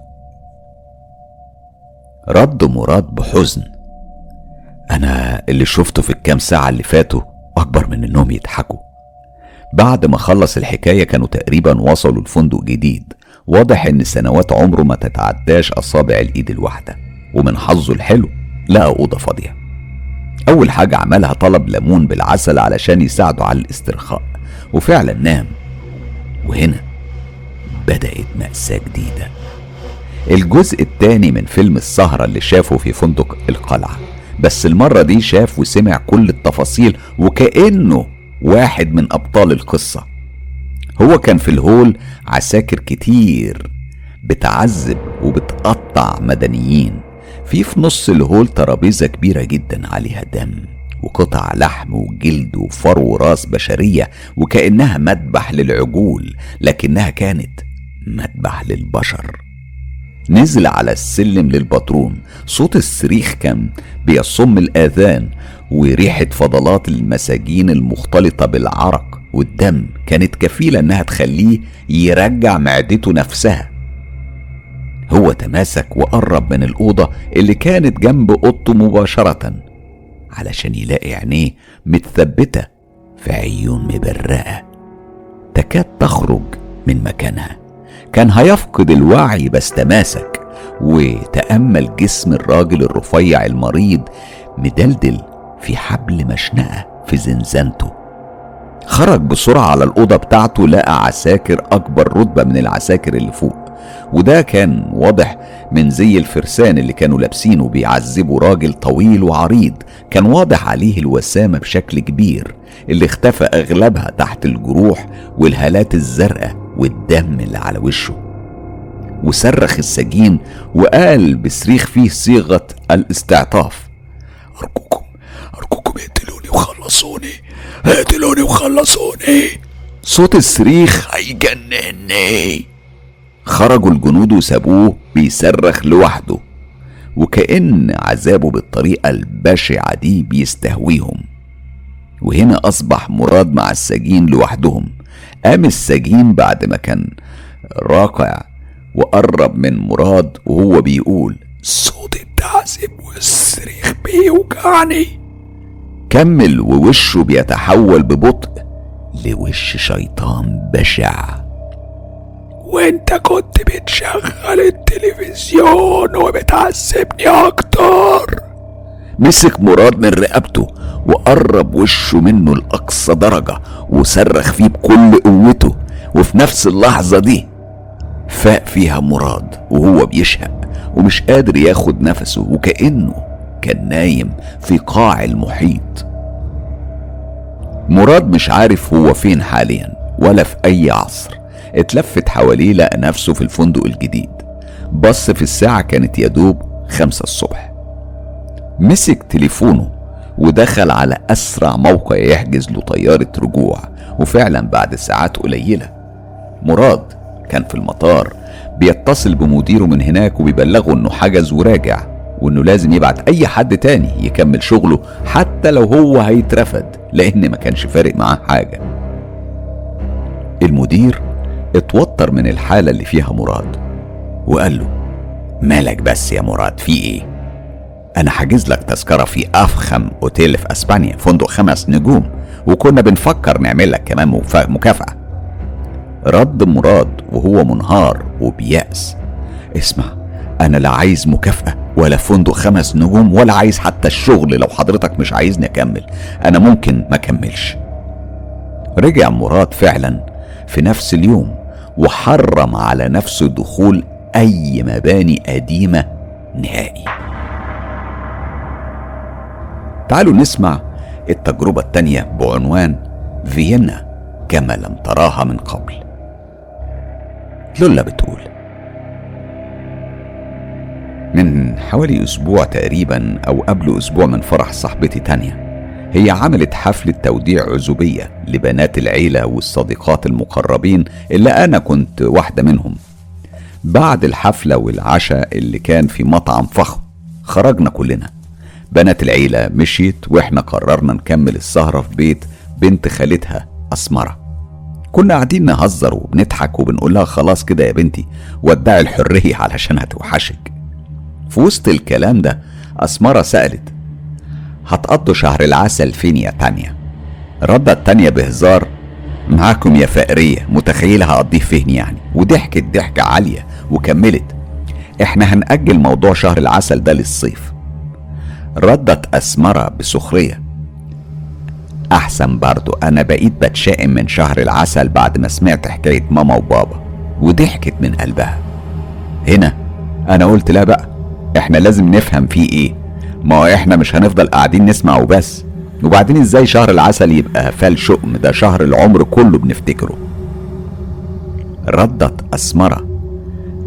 رد مراد بحزن. أنا اللي شفته في الكام ساعة اللي فاتوا أكبر من إنهم يضحكوا. بعد ما خلص الحكاية كانوا تقريبا وصلوا لفندق جديد. واضح إن سنوات عمره ما تتعداش أصابع الإيد الواحدة. ومن حظه الحلو لقى أوضة فاضية. أول حاجة عملها طلب ليمون بالعسل علشان يساعده على الاسترخاء. وفعلا نام. وهنا بدأت مأساة جديدة. الجزء الثاني من فيلم السهرة اللي شافه في فندق القلعة. بس المرة دي شاف وسمع كل التفاصيل وكأنه واحد من أبطال القصة. هو كان في الهول عساكر كتير بتعذب وبتقطع مدنيين. في في نص الهول ترابيزة كبيرة جدا عليها دم وقطع لحم وجلد وفرو وراس بشرية وكأنها مذبح للعجول لكنها كانت مذبح للبشر. نزل على السلم للبطرون. صوت الصريخ كان بيصم الآذان وريحة فضلات المساجين المختلطة بالعرق والدم كانت كفيلة إنها تخليه يرجع معدته نفسها. هو تماسك وقرب من الأوضة اللي كانت جنب أوضته مباشرة علشان يلاقي عينيه متثبتة في عيون مبرقة. تكاد تخرج من مكانها. كان هيفقد الوعي بس تماسك وتأمل جسم الراجل الرفيع المريض مدلدل في حبل مشنقة في زنزانته. خرج بسرعة على الأوضة بتاعته لقى عساكر أكبر رتبة من العساكر اللي فوق. وده كان واضح من زي الفرسان اللي كانوا لابسينه بيعذبوا راجل طويل وعريض. كان واضح عليه الوسامة بشكل كبير اللي اختفى أغلبها تحت الجروح والهالات الزرقاء. والدم اللي على وشه. وصرخ السجين وقال بصريخ فيه صيغة الاستعطاف. أرجوكم أرجوكم اقتلوني وخلصوني اقتلوني وخلصوني. صوت الصريخ هيجنني. خرجوا الجنود وسابوه بيصرخ لوحده وكأن عذابه بالطريقة البشعة دي بيستهويهم. وهنا أصبح مراد مع السجين لوحدهم. قام السجين بعد ما كان راقع وقرب من مراد وهو بيقول صوت التعذيب والصريخ بيوجعني. كمل ووشه بيتحول ببطء لوش شيطان بشع. وانت كنت بتشغل التلفزيون وبتعذبني أكتر. مسك مراد من رقبته وقرب وشه منه لأقصى درجة وصرخ فيه بكل قوته. وفي نفس اللحظة دي فاق فيها مراد وهو بيشهق ومش قادر ياخد نفسه وكأنه كان نايم في قاع المحيط. مراد مش عارف هو فين حاليا ولا في أي عصر. اتلفت حواليه لقى نفسه في الفندق الجديد. بص في الساعة كانت يدوب خمسة الصبح. مسك تليفونه ودخل على أسرع موقع يحجز له طيارة رجوع وفعلا بعد ساعات قليلة. مراد كان في المطار بيتصل بمديره من هناك وبيبلغه إنه حجز وراجع وإنه لازم يبعت أي حد تاني يكمل شغله حتى لو هو هيترفد لأن ما كانش فارق معاه حاجة. المدير اتوتر من الحالة اللي فيها مراد وقال له مالك بس يا مراد في إيه؟ أنا حاجز لك تذكرة في أفخم أوتيل في أسبانيا فندق خمس نجوم وكنا بنفكر نعمل لك كمان مكافأة. رد مراد وهو منهار وبيأس. اسمع أنا لا عايز مكافأة ولا فندق خمس نجوم ولا عايز حتى الشغل لو حضرتك مش عايزني أكمل. أنا ممكن ما أكملش. رجع مراد فعلا في نفس اليوم وحرم على نفسه دخول أي مباني قديمة نهائي. تعالوا نسمع التجربة التانية بعنوان فيينا كما لم تراها من قبل. لولا بتقول. من حوالي أسبوع تقريبا أو قبل أسبوع من فرح صاحبتي تانية هي عملت حفلة توديع عزوبية لبنات العيلة والصديقات المقربين اللي أنا كنت واحدة منهم. بعد الحفلة والعشاء اللي كان في مطعم فخم خرجنا كلنا. بنات العيلة مشيت وإحنا قررنا نكمل السهرة في بيت بنت خالتها أسمرة. كنا قاعدين نهزر وبنضحك وبنقول لها خلاص كده يا بنتي ودعي الحرية علشان هتوحشك. في وسط الكلام ده أسمرة سألت هتقضوا شهر العسل فين يا تانية؟ ردت تانية بهزار معاكم يا فقرية متخيلة هقضيه فين يعني؟ وضحكت ضحكة عالية وكملت إحنا هنأجل موضوع شهر العسل ده للصيف. ردت أسمرة بسخرية. أحسن برضو أنا بقيت بتشائم من شهر العسل بعد ما سمعت حكاية ماما وبابا وضحكت من قلبها. هنا أنا قلت لا بقى إحنا لازم نفهم فيه إيه؟ ما هو إحنا مش هنفضل قاعدين نسمع وبس. وبعدين إزاي شهر العسل يبقى فال شؤم ده؟ شهر العمر كله بنفتكره. ردت أسمرة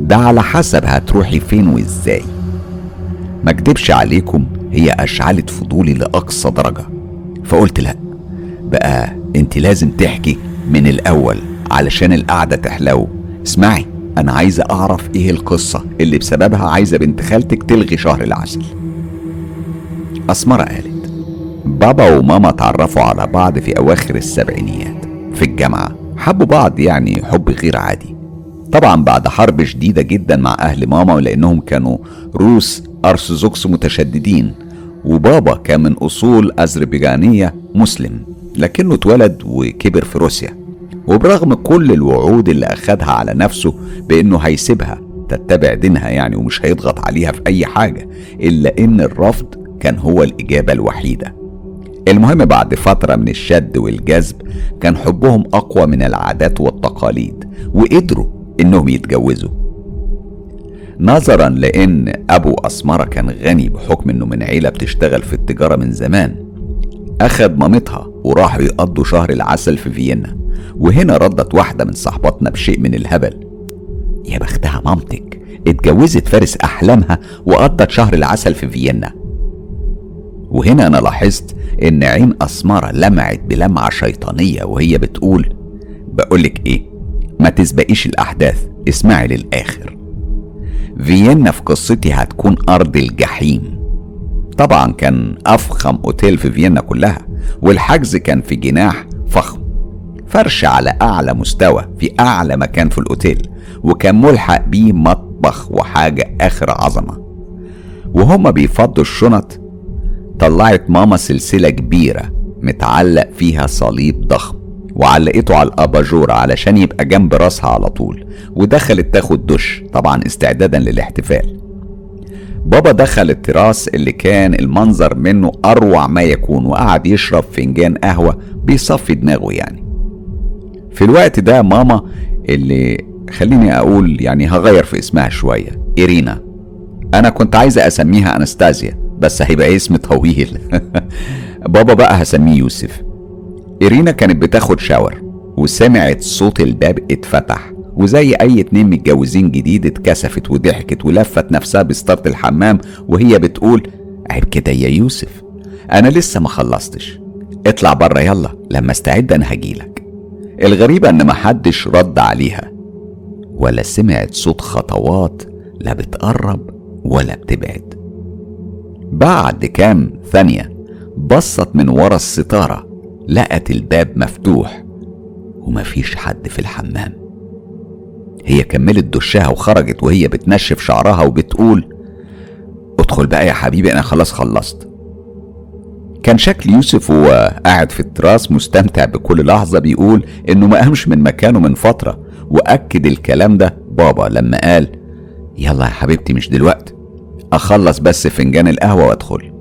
ده على حسب هتروحي فين وإزاي. ما عليكم هي أشعلت فضولي لأقصى درجة. فقلت لأ بقى أنت لازم تحكي من الأول علشان القعدة تحلو. اسمعي أنا عايزة أعرف إيه القصة اللي بسببها عايزة بنت خالتك تلغي شهر العسل. أسمرة قالت بابا وماما اتعرفوا على بعض في أواخر السبعينيات في الجامعة. حبوا بعض يعني حب غير عادي. طبعا بعد حرب شديدة جدا مع أهل ماما لأنهم كانوا روس أرثوذكس متشددين وبابا كان من أصول أذربيجانية مسلم لكنه اتولد وكبر في روسيا. وبرغم كل الوعود اللي أخدها على نفسه بأنه هيسيبها تتبع دينها يعني ومش هيضغط عليها في أي حاجة إلا إن الرفض كان هو الإجابة الوحيدة. المهم بعد فترة من الشد والجذب كان حبهم أقوى من العادات والتقاليد وقدروا إنهم يتجوزوا. نظرا لإن أبو أسمرة كان غني بحكم إنه من عيلة بتشتغل في التجارة من زمان. اخد مامتها وراحوا يقضوا شهر العسل في فيينا وهنا ردت واحدة من صحباتنا بشيء من الهبل. يا بختها مامتك اتجوزت فارس أحلامها وقضت شهر العسل في فيينا. وهنا أنا لاحظت إن عين أسمرة لمعت بلمعة شيطانية وهي بتقول بقولك إيه ما تسبقيش الأحداث اسمعي للآخر. فيينا في قصتي هتكون أرض الجحيم. طبعا كان أفخم أوتيل في فيينا كلها والحجز كان في جناح فخم. فرش على أعلى مستوى في أعلى مكان في الأوتيل وكان ملحق بيه مطبخ وحاجة آخر عظمة. وهما بيفضوا الشنط طلعت ماما سلسلة كبيرة متعلق فيها صليب ضخم. وعلقته على الأباجورة علشان يبقى جنب راسها على طول ودخلت تاخد دش طبعا استعدادا للاحتفال. بابا دخل التراس اللي كان المنظر منه أروع ما يكون وقعد يشرب فنجان قهوة بيصفي دماغه يعني. في الوقت ده ماما اللي خليني أقول يعني هغير في اسمها شوية إيرينا. أنا كنت عايزه أسميها أنستازيا بس هيبقى اسم طويل. (laughs) بابا بقى هسميه يوسف. إيرينا كانت بتاخد شاور وسمعت صوت الباب اتفتح وزي أي اتنين متجوزين جديد اتكسفت وضحكت ولفت نفسها بستارة الحمام وهي بتقول عيب كده يا يوسف أنا لسه ما خلصتش اطلع بره يلا لما استعد أنا هجيلك. الغريبة إن محدش رد عليها ولا سمعت صوت خطوات لا بتقرب ولا بتبعد. بعد كام ثانية بصت من ورا الستارة لقت الباب مفتوح ومفيش حد في الحمام. هي كملت دشها وخرجت وهي بتنشف شعرها وبتقول ادخل بقى يا حبيبي أنا خلاص خلصت. كان شكل يوسف وهو قاعد في التراس مستمتع بكل لحظة بيقول إنه ما قامش من مكانه من فترة وأكد الكلام ده بابا لما قال يلا يا حبيبتي مش دلوقتي أخلص بس فنجان القهوة وأدخل.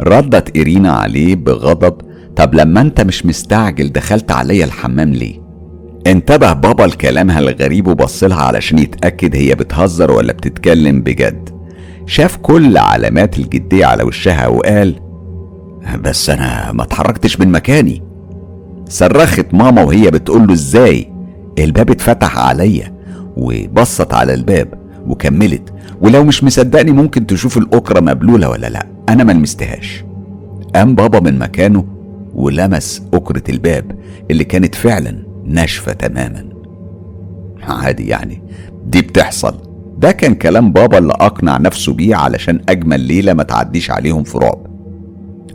ردت إيرينا عليه بغضب طب لما انت مش مستعجل دخلت عليا الحمام ليه؟ انتبه بابا لكلامها الغريب وبصلها علشان يتأكد هي بتهزر ولا بتتكلم بجد. شاف كل علامات الجدية على وشها وقال بس أنا ما اتحركتش من مكاني. صرخت ماما وهي بتقول له إزاي؟ الباب اتفتح عليا وبصت على الباب وكملت ولو مش مصدقني ممكن تشوف الأكرة مبلولة ولا لأ أنا ما لمستهاش. قام بابا من مكانه ولمس أكرة الباب اللي كانت فعلا ناشفة تماما. عادي يعني دي بتحصل. ده كان كلام بابا اللي أقنع نفسه بيه علشان أجمل ليلة ما تعديش عليهم في رعب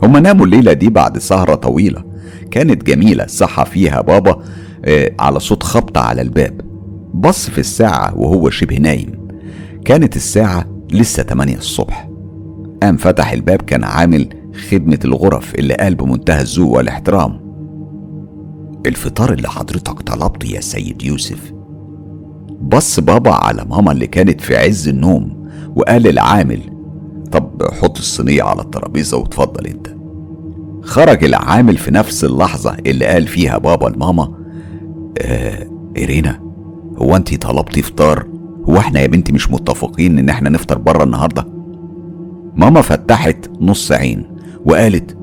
هما ناموا الليلة دي بعد سهرة طويلة كانت جميلة صحى فيها بابا آه على صوت خبط على الباب. بص في الساعة وهو شبه نايم. كانت الساعة لسه 8 الصبح. قام فتح الباب كان عامل خدمة الغرف اللي قال بمنتهى الذوق والاحترام. الفطار اللي حضرتك طلبته يا سيد يوسف. بص بابا على ماما اللي كانت في عز النوم وقال للعامل طب حط الصينية على الترابيزة وتفضل انت. خرج العامل في نفس اللحظة اللي قال فيها بابا لماما آه إيرينا هو انت طلبتي فطار هو إحنا يا بنتي مش متفقين ان إحنا نفطر بره النهارده؟ ماما فتحت نص عين. وقالت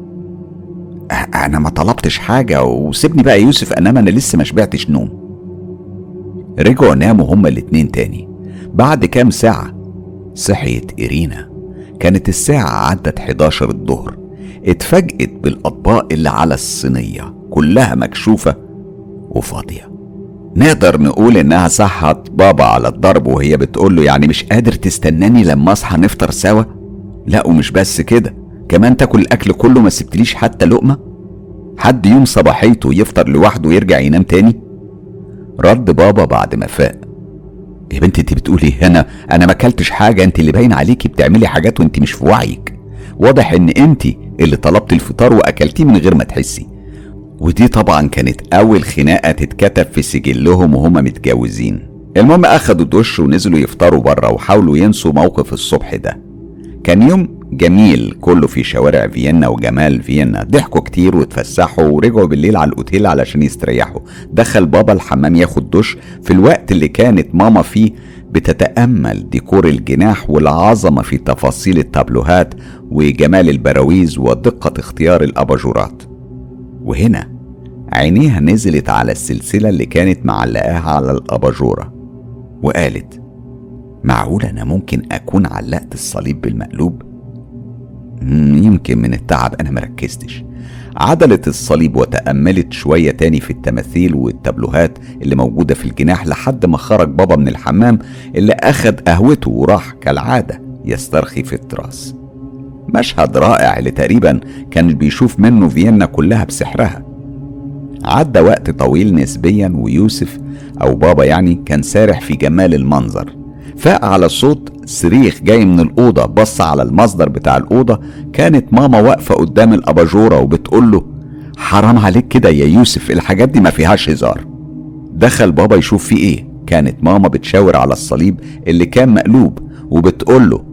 أنا ما طلبتش حاجة وسيبني بقى يوسف إنما أنا لسه ما شبعتش نوم. رجعوا ناموا هما الاتنين تاني. بعد كام ساعة صحيت إيرينا. كانت الساعة عدت 11 الظهر. اتفاجئت بالأطباق اللي على الصينية كلها مكشوفة وفاضية. نقدر نقول إنها صحت بابا على الضرب وهي بتقول له يعني مش قادر تستناني لما أصحى نفطر سوا؟ لا ومش بس كده. كمان تاكل الأكل كله ما سبتليش حتى لقمة؟ حد يوم صباحيته يفطر لوحده ويرجع ينام تاني؟ رد بابا بعد ما فاق. يا بنتي انت بتقولي هنا أنا ما أكلتش حاجة انت اللي باين عليكي بتعملي حاجات وانت مش في وعيك. واضح إن انت اللي طلبت الفطار وأكلتيه من غير ما تحسي. ودي طبعا كانت أول خناقة تتكتب في سجلهم وهما متجوزين. المهم أخدوا دش ونزلوا يفطروا بره وحاولوا ينسوا موقف الصبح ده. كان يوم جميل. كله في شوارع فيينا وجمال فيينا. ضحكوا كتير واتفسحوا ورجعوا بالليل على الأوتيل علشان يستريحوا. دخل بابا الحمام ياخد دش. في الوقت اللي كانت ماما فيه بتتأمل ديكور الجناح والعظمة في تفاصيل التابلوهات وجمال البراويز ودقة اختيار الأباجورات. وهنا عينيها نزلت على السلسلة اللي كانت معلقاها على الأباجورة وقالت معقول أنا ممكن أكون علقت الصليب بالمقلوب؟ يمكن من التعب أنا مركزتش عدلت الصليب وتأملت شوية تاني في التماثيل والتابلوهات اللي موجودة في الجناح لحد ما خرج بابا من الحمام اللي أخد قهوته وراح كالعادة يسترخي في التراس. مشهد رائع اللي تقريبا كان بيشوف منه فيينا كلها بسحرها. عدى وقت طويل نسبيا ويوسف أو بابا يعني كان سارح في جمال المنظر. فاق على صوت صريخ جاي من الأوضة بص على المصدر بتاع الأوضة كانت ماما واقفة قدام الأباجورة وبتقول له حرام عليك كده يا يوسف الحاجات دي ما فيهاش هزار. دخل بابا يشوف فيه إيه؟ كانت ماما بتشاور على الصليب اللي كان مقلوب وبتقول له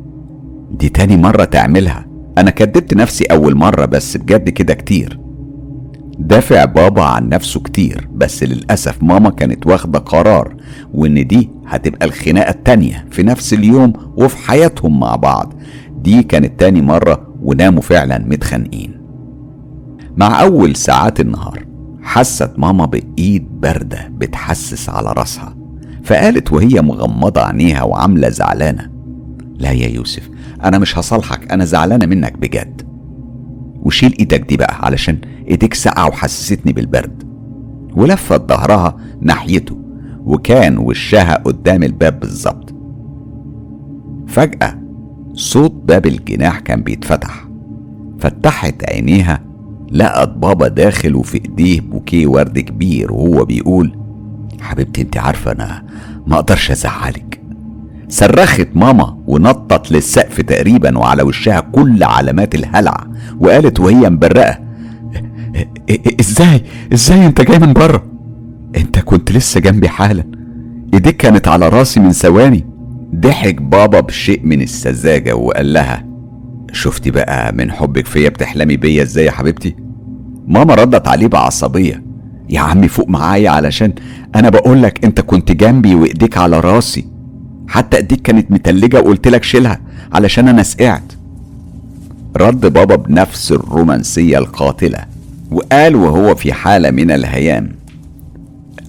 دي تاني مرة تعملها. أنا كدبت نفسي أول مرة بس بجد كده كتير. دافع بابا عن نفسه كتير بس للأسف ماما كانت واخدة قرار وإن دي هتبقى الخناقة التانية في نفس اليوم وفي حياتهم مع بعض. دي كانت تاني مرة وناموا فعلا متخانقين. مع أول ساعات النهار حست ماما بإيد باردة بتحسس على راسها فقالت وهي مغمضة عينيها وعاملة زعلانة لا يا يوسف أنا مش هصالحك أنا زعلانة منك بجد. وشيل إيدك دي بقى علشان إيديك ساقعة وحسستني بالبرد. ولفت ظهرها ناحيته وكان وشها قدام الباب بالظبط. فجأة صوت باب الجناح كان بيتفتح. فتحت عينيها لقت بابا داخل وفي إيديه بوكيه ورد كبير وهو بيقول حبيبتي انت عارفة أنا ما أقدرش أزعلك. صرخت ماما ونطت للسقف تقريبا وعلى وشها كل علامات الهلع وقالت وهي مبرقة إزاي إزاي أنت جاي من بره؟ أنت كنت لسه جنبي حالا إيديك كانت على راسي من ثواني. ضحك بابا بشيء من السذاجة وقال لها شفتي بقى من حبك فيا بتحلمي بيا إزاي يا حبيبتي؟ ماما ردت عليه بعصبية يا عمي فوق معايا علشان أنا بقولك أنت كنت جنبي وإيديك على راسي. حتى ايديك كانت متلجة وقلت لك شيلها علشان أنا سقعت. رد بابا بنفس الرومانسية القاتلة وقال وهو في حالة من الهيام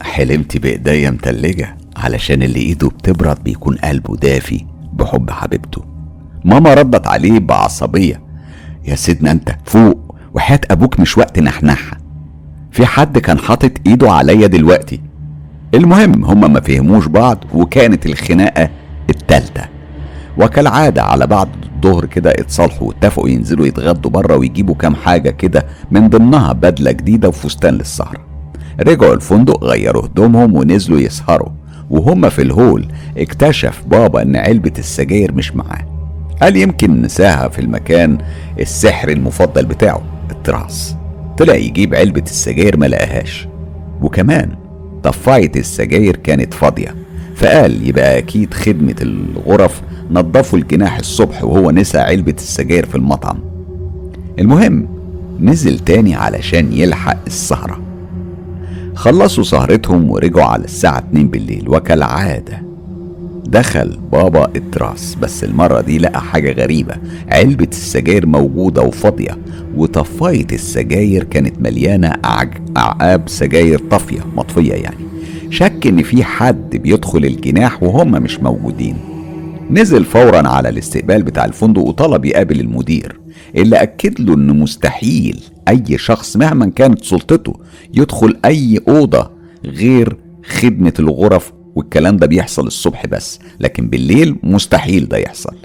حلمت بإيديا متلجة علشان اللي إيده بتبرد بيكون قلبه دافي بحب حبيبته. ماما ردت عليه بعصبية يا سيدنا أنت فوق وحياة أبوك مش وقت نحنحة في حد كان حاطط إيده عليا دلوقتي المهم هما ما فهموش بعض وكانت الخناقة التالتة. وكالعادة على بعد الظهر كده اتصالحوا واتفقوا ينزلوا يتغدوا بره ويجيبوا كام حاجة كده من ضمنها بدلة جديدة وفستان للسهرة. رجعوا الفندق غيروا هدومهم ونزلوا يسهروا. وهم في الهول اكتشف بابا إن علبة السجاير مش معاه. قال يمكن نساها في المكان السحر المفضل بتاعه التراس. طلع يجيب علبة السجاير ما لقاهاش. وكمان طفاية السجاير كانت فاضية. فقال يبقى أكيد خدمة الغرف. نظفوا الجناح الصبح وهو نسى علبة السجاير في المطعم. المهم نزل تاني علشان يلحق السهرة. خلصوا سهرتهم ورجعوا على الساعة 2 بالليل وكالعادة دخل بابا التراس بس المرة دي لقى حاجة غريبة. علبة السجاير موجودة وفاضية وطفاية السجاير كانت مليانة أعقاب سجاير طافية مطفية يعني. شك إن في حد بيدخل الجناح وهم مش موجودين. نزل فورا على الاستقبال بتاع الفندق وطلب يقابل المدير اللي أكد له إن مستحيل أي شخص مهما كانت سلطته يدخل أي أوضة غير خدمة الغرف والكلام ده بيحصل الصبح بس لكن بالليل مستحيل ده يحصل.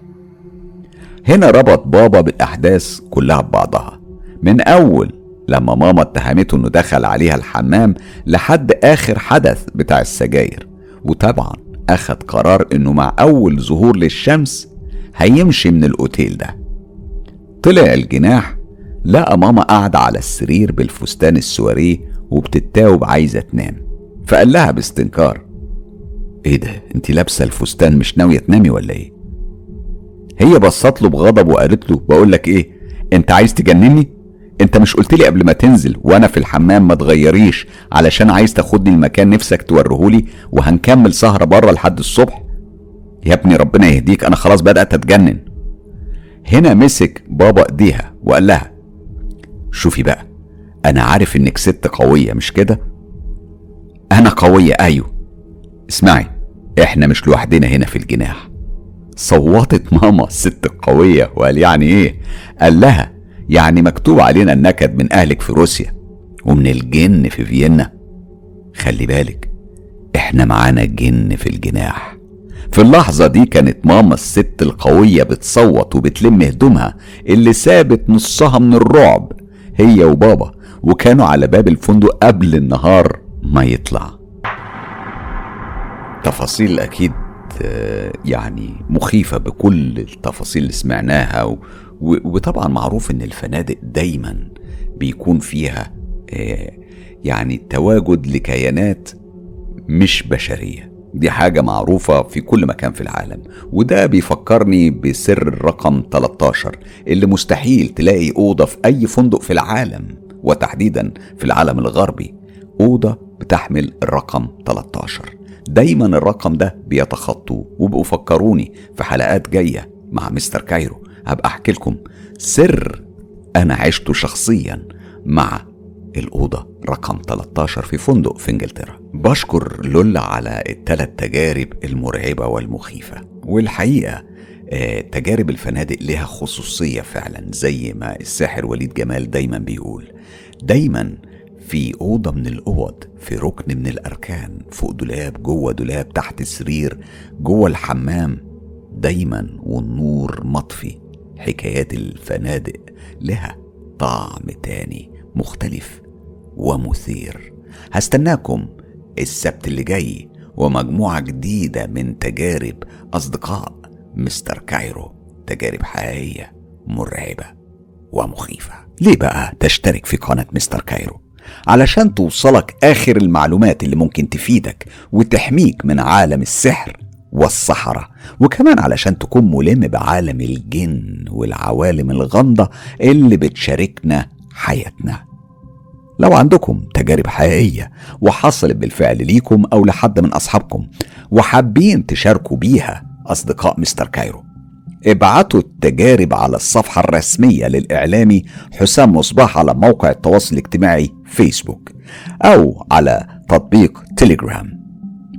هنا ربط بابا بالأحداث كلها ببعضها. من أول لما ماما اتهمته إنه دخل عليها الحمام لحد آخر حدث بتاع السجاير. وطبعا أخد قرار إنه مع أول ظهور للشمس هيمشي من الأوتيل ده. طلع الجناح لقى ماما قاعدة على السرير بالفستان السواريه وبتتاوب عايزة تنام. فقال لها باستنكار إيه ده؟ انت لابسة الفستان مش ناوية تنامي ولا إيه؟ هي بصت له بغضب وقالت له بقول لك إيه انت عايز تجنني؟ انت مش قلت لي قبل ما تنزل وأنا في الحمام ما تغيريش علشان عايز تاخدني المكان نفسك توريهولي وهنكمل سهرة بره لحد الصبح؟ يا ابني ربنا يهديك أنا خلاص بدأت أتجنن. هنا مسك بابا إيديها وقال لها شوفي بقى أنا عارف إنك ست قوية مش كده؟ أنا قوية أيوه. اسمعي إحنا مش لوحدنا هنا في الجناح. صوتت ماما الست القوية وقال يعني إيه؟ قال لها يعني مكتوب علينا النكد من أهلك في روسيا ومن الجن في فيينا. خلي بالك إحنا معانا جن في الجناح. في اللحظة دي كانت ماما الست القوية بتصوت وبتلم هدومها اللي سابت نصها من الرعب هي وبابا وكانوا على باب الفندق قبل النهار ما يطلع. تفاصيل أكيد آه، يعني مخيفة بكل التفاصيل اللي سمعناها. وطبعا معروف إن الفنادق دايما بيكون فيها آه، يعني تواجد لكيانات مش بشرية. دي حاجة معروفة في كل مكان في العالم. وده بيفكرني بسر الرقم 13 اللي مستحيل تلاقي أوضة في أي فندق في العالم وتحديدا في العالم الغربي. أوضة بتحمل الرقم 13 دايما الرقم ده بيتخطوه وبقوا فكروني في حلقات جاية مع مستر كايرو. هبقى أحكي لكم سر أنا عشته شخصيا مع الأوضة. رقم 13 في فندق في إنجلترا. بشكر لولا على الثلاث تجارب المرعبة والمخيفة. والحقيقة آه، تجارب الفنادق لها خصوصية فعلا زي ما الساحر وليد جمال دايما بيقول. دايما في أوضة من الأوض في ركن من الأركان فوق دولاب جوه دولاب تحت سرير جوه الحمام دايما والنور مطفي. حكايات الفنادق لها طعم تاني مختلف ومثير. هستناكم السبت اللي جاي ومجموعة جديدة من تجارب أصدقاء مستر كايرو. تجارب حقيقية مرعبة ومخيفة. ليه بقى تشترك في قناة مستر كايرو؟ علشان توصلك آخر المعلومات اللي ممكن تفيدك وتحميك من عالم السحر والصحراء وكمان علشان تكون ملم بعالم الجن والعوالم الغامضة اللي بتشاركنا حياتنا. لو عندكم تجارب حقيقية وحصلت بالفعل ليكم أو لحد من أصحابكم وحابين تشاركوا بيها أصدقاء مستر كايرو ابعتوا التجارب على الصفحة الرسمية للإعلامي حسام مصباح على موقع التواصل الاجتماعي فيسبوك أو على تطبيق تليجرام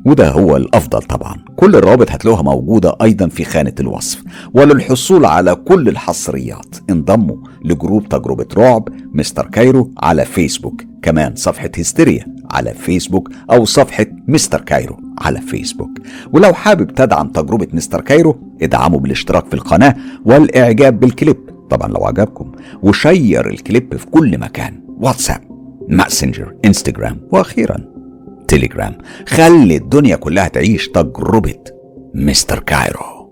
وده هو الأفضل طبعا. كل الروابط هتلاقوها موجودة أيضا في خانة الوصف. وللحصول على كل الحصريات انضموا ل group تجربة رعب مستر كايرو على فيسبوك. كمان صفحة هستيريا على فيسبوك أو صفحة مستر كايرو على فيسبوك. ولو حابب تدعم تجربة مستر كايرو ادعموا بالاشتراك في القناة والإعجاب بالكليب. طبعا لو عجبكم و share الكليب في كل مكان. واتساب ماسنجر إنستجرام وأخيرا تليجرام. خلي الدنيا كلها تعيش تجربة مستر كايرو.